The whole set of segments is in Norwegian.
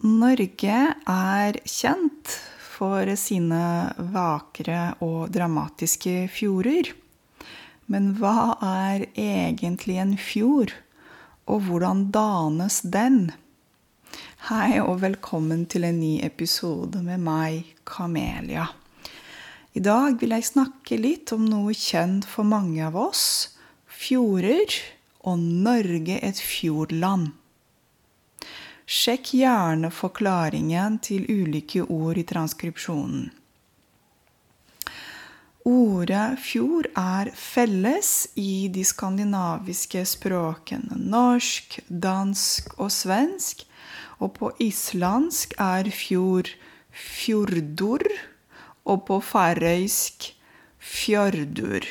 Norge er kjent for sine vakre og dramatiske fjorder. Men hva er egentlig en fjord, og hvordan danes den? Hei og velkommen til en ny episode med meg, Kamelia. I dag vil jeg snakke litt om noe kjent for mange av oss fjorder og Norge et fjordland. Sjekk gjerne forklaringen til ulike ord i transkripsjonen. Ordet fjord er felles i de skandinaviske språkene norsk, dansk og svensk, og på islandsk er fjord fjordur, og på færøysk fjordur.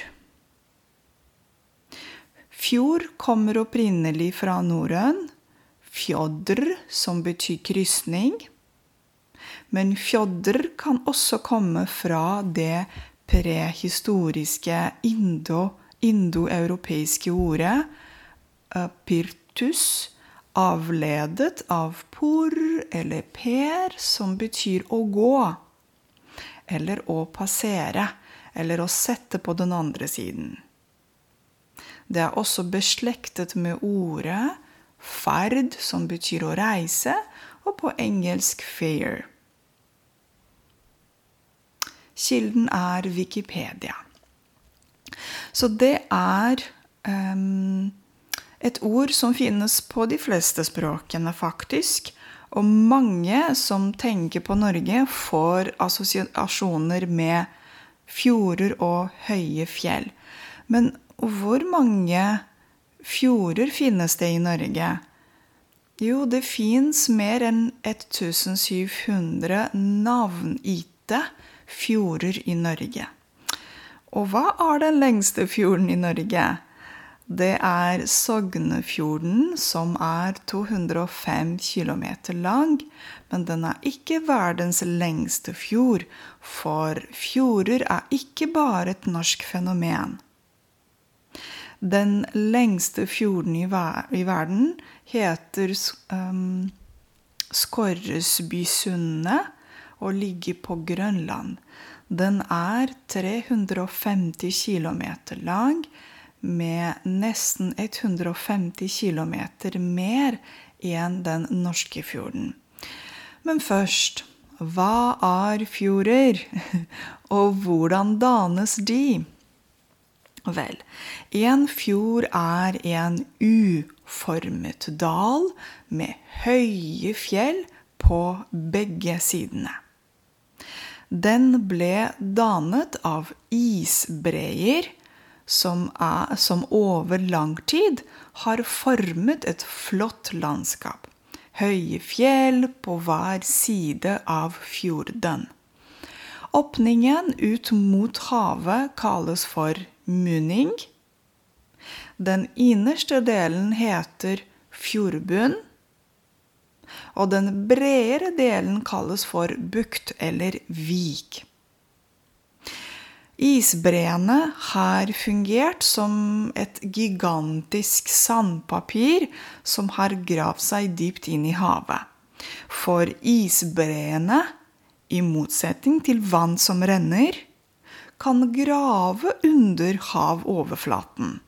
Fjord kommer opprinnelig fra norrøn fjodder, som betyr krysning. Men fjodder kan også komme fra det prehistoriske indoeuropeiske indo ordet uh, pirtus, avledet av por eller per, som betyr å gå. Eller å passere, eller å sette på den andre siden. Det er også beslektet med ordet ferd, som betyr å reise, og på engelsk fair. Kilden er Wikipedia. Så det er um, et ord som finnes på de fleste språkene, faktisk. Og mange som tenker på Norge, får assosiasjoner med fjorder og høye fjell. Men hvor mange fjorder finnes det i Norge? Jo, det fins mer enn 1700 navngitte fjorder i Norge. Og hva er den lengste fjorden i Norge? Det er Sognefjorden, som er 205 km lang. Men den er ikke verdens lengste fjord, for fjorder er ikke bare et norsk fenomen. Den lengste fjorden i, i verden heter um, Skorresbysundet og ligger på Grønland. Den er 350 km lang, med nesten 150 km mer enn den norske fjorden. Men først hva er fjorder, og hvordan danes de? Vel, en fjord er en uformet dal med høye fjell på begge sidene. Den ble danet av isbreer som, er, som over lang tid har formet et flott landskap. Høye fjell på hver side av fjorden. Åpningen ut mot havet kalles for munning. Den innerste delen heter fjordbunn. Og den bredere delen kalles for bukt eller vik. Isbreene har fungert som et gigantisk sandpapir som har gravd seg dypt inn i havet. For isbreene, i motsetning til vann som renner, kan grave under havoverflaten.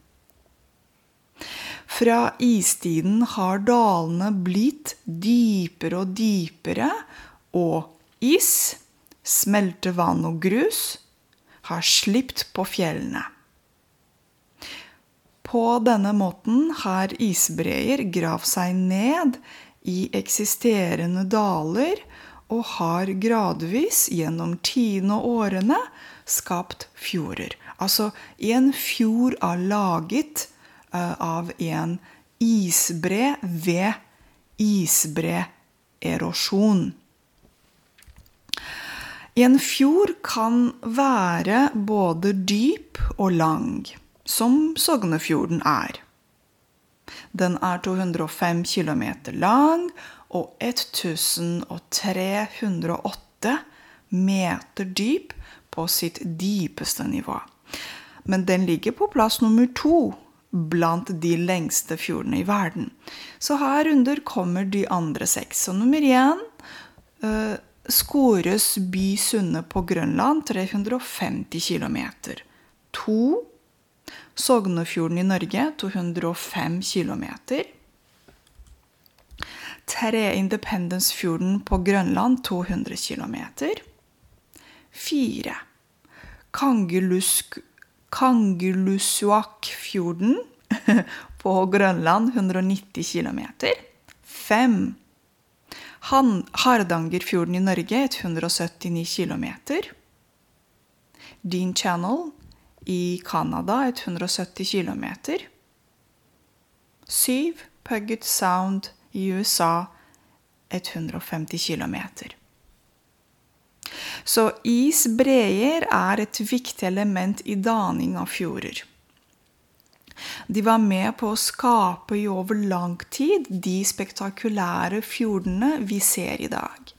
Fra istiden har dalene blitt dypere og dypere, og is, smeltevann og grus har slipt på fjellene. På denne måten har isbreer gravd seg ned i eksisterende daler og har gradvis gjennom tiende årene skapt fjorder. Altså, en fjord er laget uh, av en isbre ved isbreerosjon. En fjord kan være både dyp og lang, som Sognefjorden er. Den er 205 km lang og 1308 meter dyp på sitt dypeste nivå. Men den ligger på plass nummer to blant de lengste fjordene i verden. Så herunder kommer de andre seks. Så nummer én uh, Skores by Sunne på Grønland 350 km. To Sognefjorden i Norge 205 km. Tre Independence-fjorden på Grønland 200 km. Fire Kangerlussuaqfjorden på Grønland 190 km. Fem Hardangerfjorden i Norge 179 km. Dean Channel i Canada 170 km. Syv Puget Sound i USA 150 km. Så isbreer er et viktig element i daning av fjorder. De var med på å skape i over lang tid de spektakulære fjordene vi ser i dag.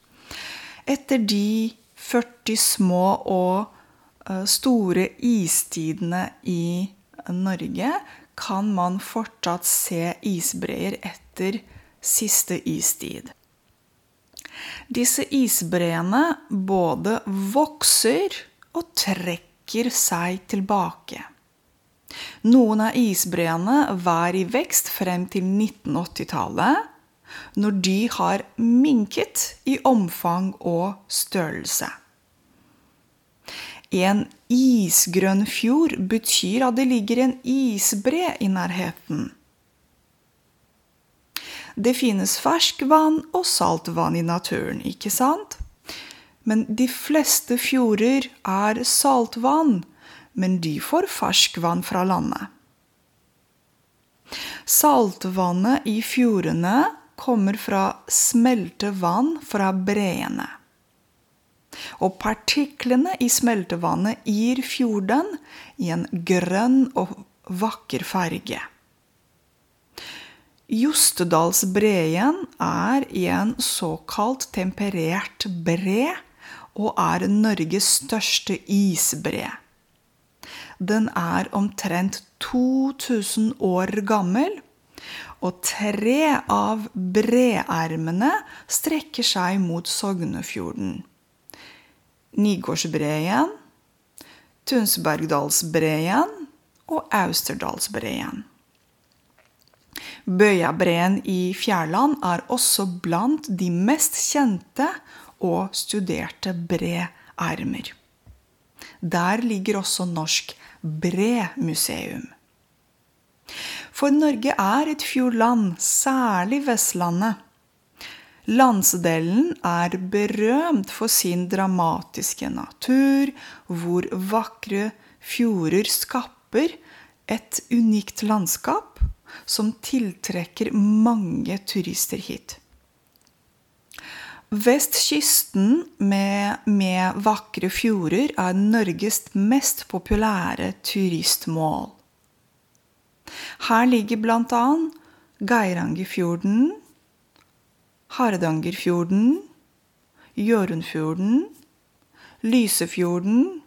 Etter de 40 små og store istidene i Norge kan man fortsatt se isbreer etter siste istid. Disse isbreene både vokser og trekker seg tilbake. Noen av isbreene var i vekst frem til 1980-tallet, når de har minket i omfang og størrelse. En isgrønn fjord betyr at det ligger en isbre i nærheten. Det finnes ferskvann og saltvann i naturen, ikke sant? Men de fleste fjorder er saltvann, men de får ferskvann fra landet. Saltvannet i fjordene kommer fra smeltevann fra breene. Og partiklene i smeltevannet gir fjorden i en grønn og vakker farge. Jostedalsbreen er en såkalt temperert bre og er Norges største isbre. Den er omtrent 2000 år gammel, og tre av breermene strekker seg mot Sognefjorden. Nygårdsbreen, Tunsbergdalsbreen og Austerdalsbreen. Bøyabreen i Fjærland er også blant de mest kjente og studerte breermer. Der ligger også Norsk Bremuseum. For Norge er et fjordland, særlig Vestlandet. Landsdelen er berømt for sin dramatiske natur, hvor vakre fjorder skaper et unikt landskap som tiltrekker mange turister hit. Vestkysten med, med vakre fjorder er Norges mest populære turistmål. Her ligger bl.a. Geirangerfjorden, Hardangerfjorden, Hjørundfjorden, Lysefjorden,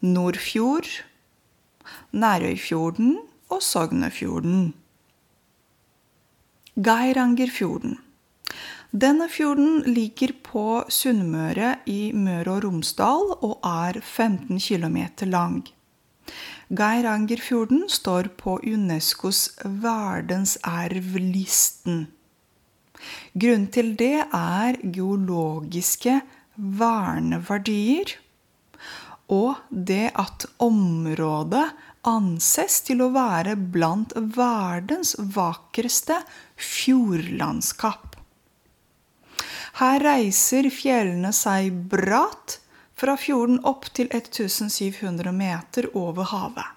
Nordfjord, Nærøyfjorden og Sognefjorden. Geirangerfjorden. Denne fjorden ligger på Sunnmøre i Møre og Romsdal og er 15 km lang. Geirangerfjorden står på Unescos verdensarvlisten. Grunnen til det er geologiske verneverdier og det at området anses til å være blant verdens vakreste fjordlandskap. Her reiser fjellene seg bratt fra fjorden opp til 1700 meter over havet.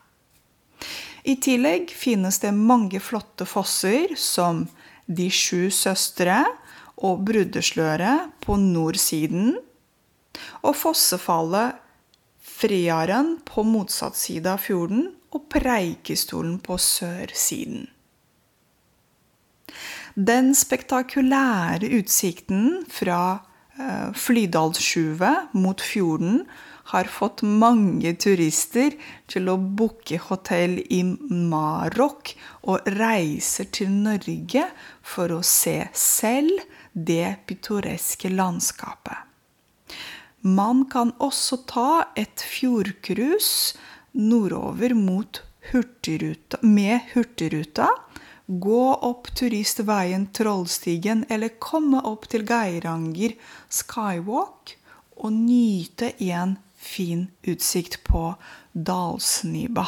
I tillegg finnes det mange flotte fosser, som De sju søstre og Bruddesløret på nordsiden, og fossefallet Friaren på motsatt side av fjorden og Preikestolen på sørsiden. Den spektakulære utsikten fra uh, Flydalssjuvet mot fjorden har fått mange turister til å booke hotell i Marok og reiser til Norge for å se selv det pittoreske landskapet. Man kan også ta et fjordcruise nordover mot hurtigruta, med Hurtigruta. Gå opp turistveien Trollstigen eller komme opp til Geiranger Skywalk og nyte en fin utsikt på Dalsniba.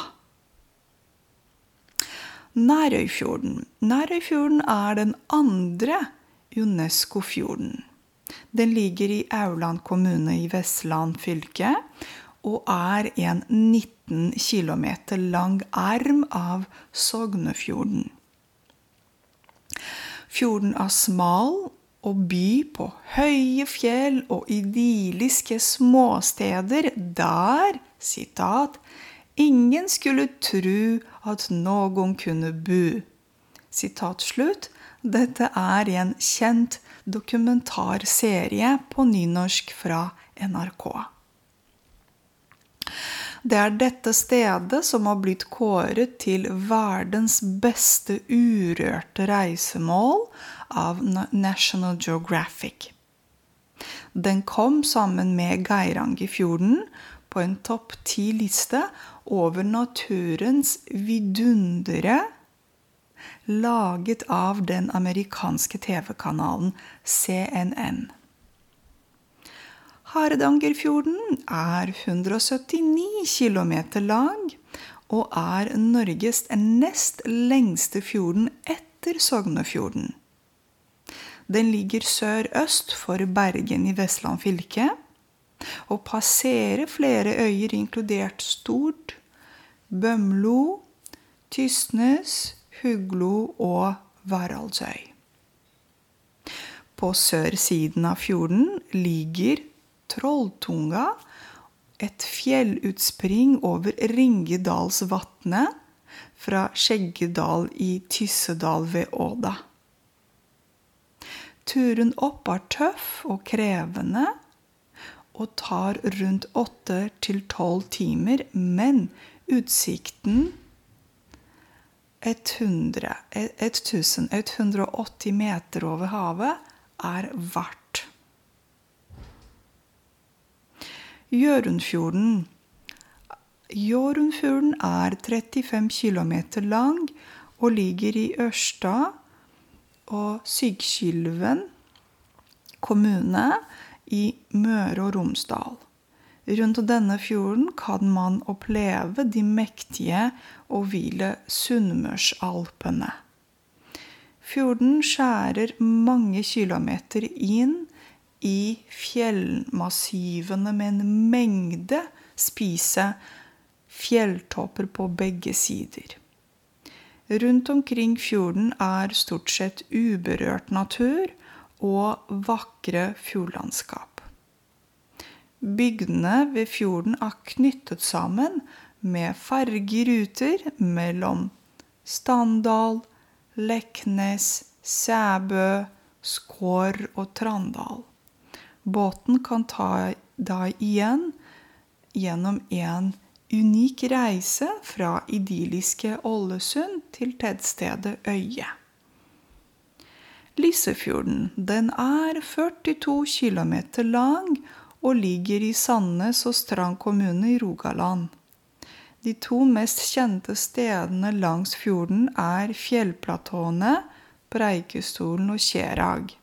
Nærøyfjorden. Nærøyfjorden er den andre UNESCO-fjorden. Den ligger i Aurland kommune i Vestland fylke og er en 19 km lang arm av Sognefjorden. Fjorden er smal og by på høye fjell og idylliske småsteder der, sitat, ingen skulle tru at noen kunne bo. Sitat slutt. Dette er en kjent dokumentarserie på nynorsk fra NRK. Det er dette stedet som har blitt kåret til verdens beste urørte reisemål av National Geographic. Den kom sammen med Geirangerfjorden på en topp ti-liste over naturens vidundere laget av den amerikanske TV-kanalen CNN. Hardangerfjorden er 179 km lang og er Norges nest lengste fjorden etter Sognefjorden. Den ligger sør-øst for Bergen i Vestland fylke og passerer flere øyer, inkludert Stord, Bømlo, Tysnes, Huglo og Varaldsøy. På sørsiden av fjorden ligger Trolltunga, et fjellutspring over Ringedalsvatnet fra Skjeggedal i Tyssedal ved Åda. Turen opp er tøff og krevende og tar rundt åtte til tolv timer, men utsikten 100, 1180 meter over havet er verdt. Hjørundfjorden. Hjørundfjorden er 35 km lang og ligger i Ørsta og Sygkylven kommune i Møre og Romsdal. Rundt denne fjorden kan man oppleve de mektige og hvile Sunnmørsalpene. Fjorden skjærer mange kilometer inn i fjellmassivene med en mengde spise fjelltopper på begge sider. Rundt omkring fjorden er stort sett uberørt natur og vakre fjordlandskap. Bygdene ved fjorden er knyttet sammen med fergeruter mellom Standal, Leknes, Sæbø, Skår og Trandal. Båten kan ta deg igjen gjennom en unik reise fra idylliske Ålesund til tettstedet Øye. Lysefjorden den er 42 km lang og ligger i Sandnes og Strand kommune i Rogaland. De to mest kjente stedene langs fjorden er fjellplatåene Preikestolen og Kjerag.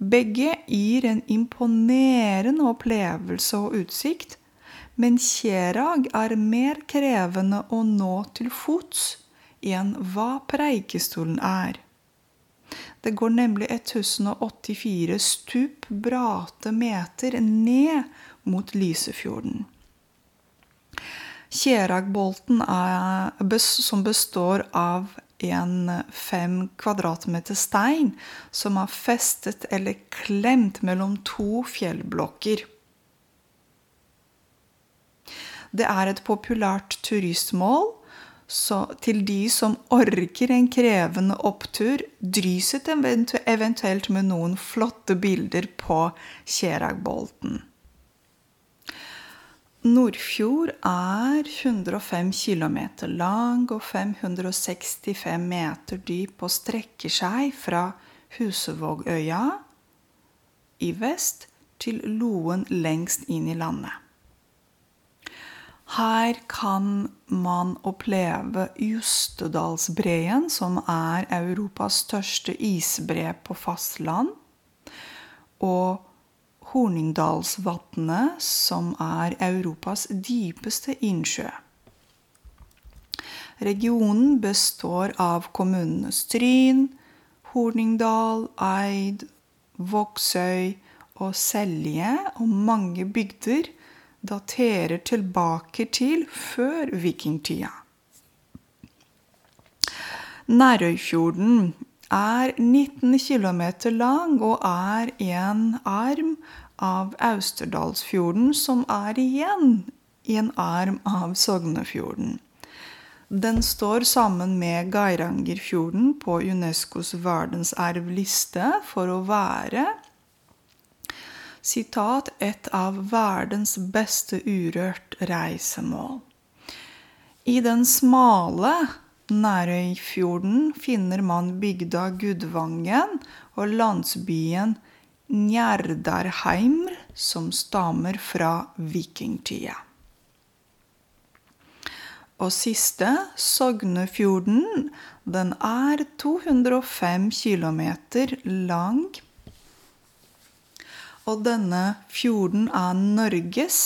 Begge gir en imponerende opplevelse og utsikt, men Kjerag er mer krevende å nå til fots enn hva Preikestolen er. Det går nemlig 1084 stup brate meter ned mot Lysefjorden. Kjeragbolten, som består av en fem kvadratmeter stein som er festet eller klemt mellom to fjellblokker. Det er et populært turistmål så til de som orker en krevende opptur, dryset eventuelt med noen flotte bilder på Kjeragbolten. Nordfjord er 105 km lang og 565 meter dyp og strekker seg fra Husevågøya i vest til Loen lengst inn i landet. Her kan man oppleve Jostedalsbreen, som er Europas største isbre på fastland, og Horningdalsvatnet, som er Europas dypeste innsjø. Regionen består av kommunene Stryn, Horningdal, Eid, Vågsøy og Selje, og mange bygder daterer tilbake til før vikingtida. Nærøyfjorden er 19 km lang og er en arm av Austerdalsfjorden, som er igjen i en arm av Sognefjorden. Den står sammen med Geirangerfjorden på Unescos verdensarvliste for å være sitat, et av verdens beste urørt reisemål. I den smale Nærøyfjorden finner man bygda Gudvangen og landsbyen Njerdarheim, som stammer fra vikingtida. Og siste, Sognefjorden, den er 205 km lang. Og denne fjorden er Norges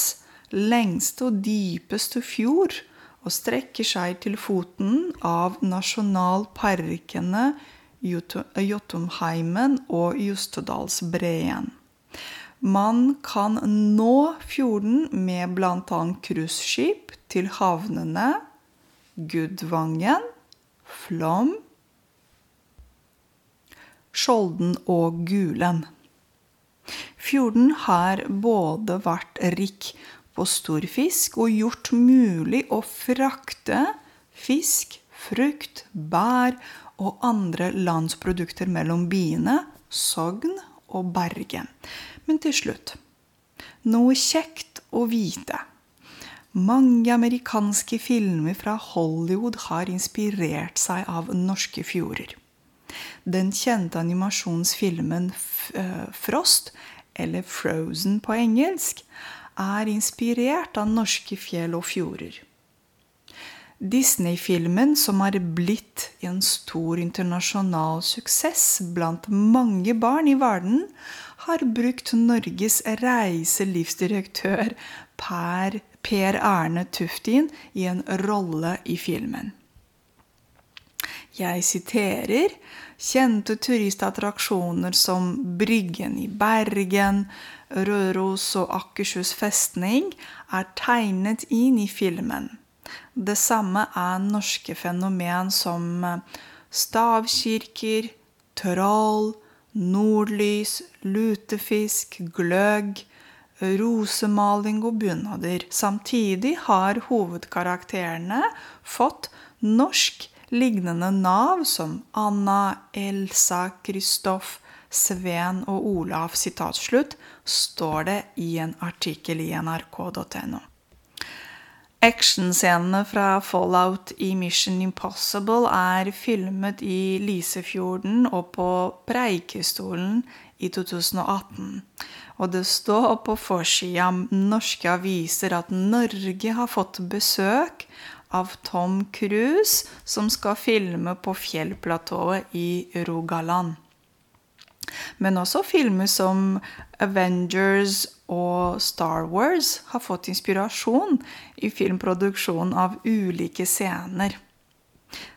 lengste og dypeste fjord og strekker seg til foten av nasjonalparkene Jotunheimen og Jostedalsbreen. Man kan nå fjorden med bl.a. cruiseskip til havnene Gudvangen, Flom, Skjolden og Gulen. Fjorden har både vært rik på storfisk og gjort mulig å frakte fisk, frukt, bær og andre landsprodukter mellom byene Sogn og Bergen. Men til slutt noe kjekt å vite. Mange amerikanske filmer fra Hollywood har inspirert seg av norske fjorder. Den kjente animasjonsfilmen eh, Frost, eller Frozen på engelsk, er inspirert av norske fjell og fjorder. Disney-filmen, som er blitt en stor internasjonal suksess blant mange barn i verden, har brukt Norges reiselivsdirektør Per Per Erne Tuftin i en rolle i filmen. Jeg siterer kjente turistattraksjoner som Bryggen i Bergen, Røros og Akershus festning er tegnet inn i filmen. Det samme er norske fenomen som stavkirker, troll, nordlys, lutefisk, gløgg, rosemaling og bunader. Samtidig har hovedkarakterene fått norsk lignende nav som Anna, Elsa, Kristoff, Sven og Olav, sitatslutt står det i en artikkel i nrk.no. Actionscenene fra Fallout i Mission Impossible er filmet i Lisefjorden og på Preikestolen i 2018. Og det står på forsida norske aviser at Norge har fått besøk av Tom Cruise, som skal filme på fjellplatået i Rogaland. Men også filmer som Avengers og Star Wars har fått inspirasjon i filmproduksjon av ulike scener.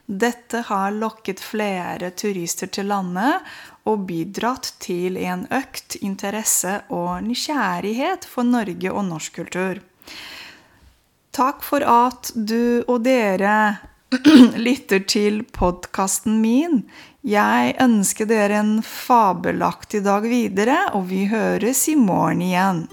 Dette har lokket flere turister til landet og bidratt til en økt interesse og nysgjerrighet for Norge og norsk kultur. Takk for at du og dere lytter til podkasten min. Jeg ønsker dere en fabelaktig dag videre, og vi høres i morgen igjen.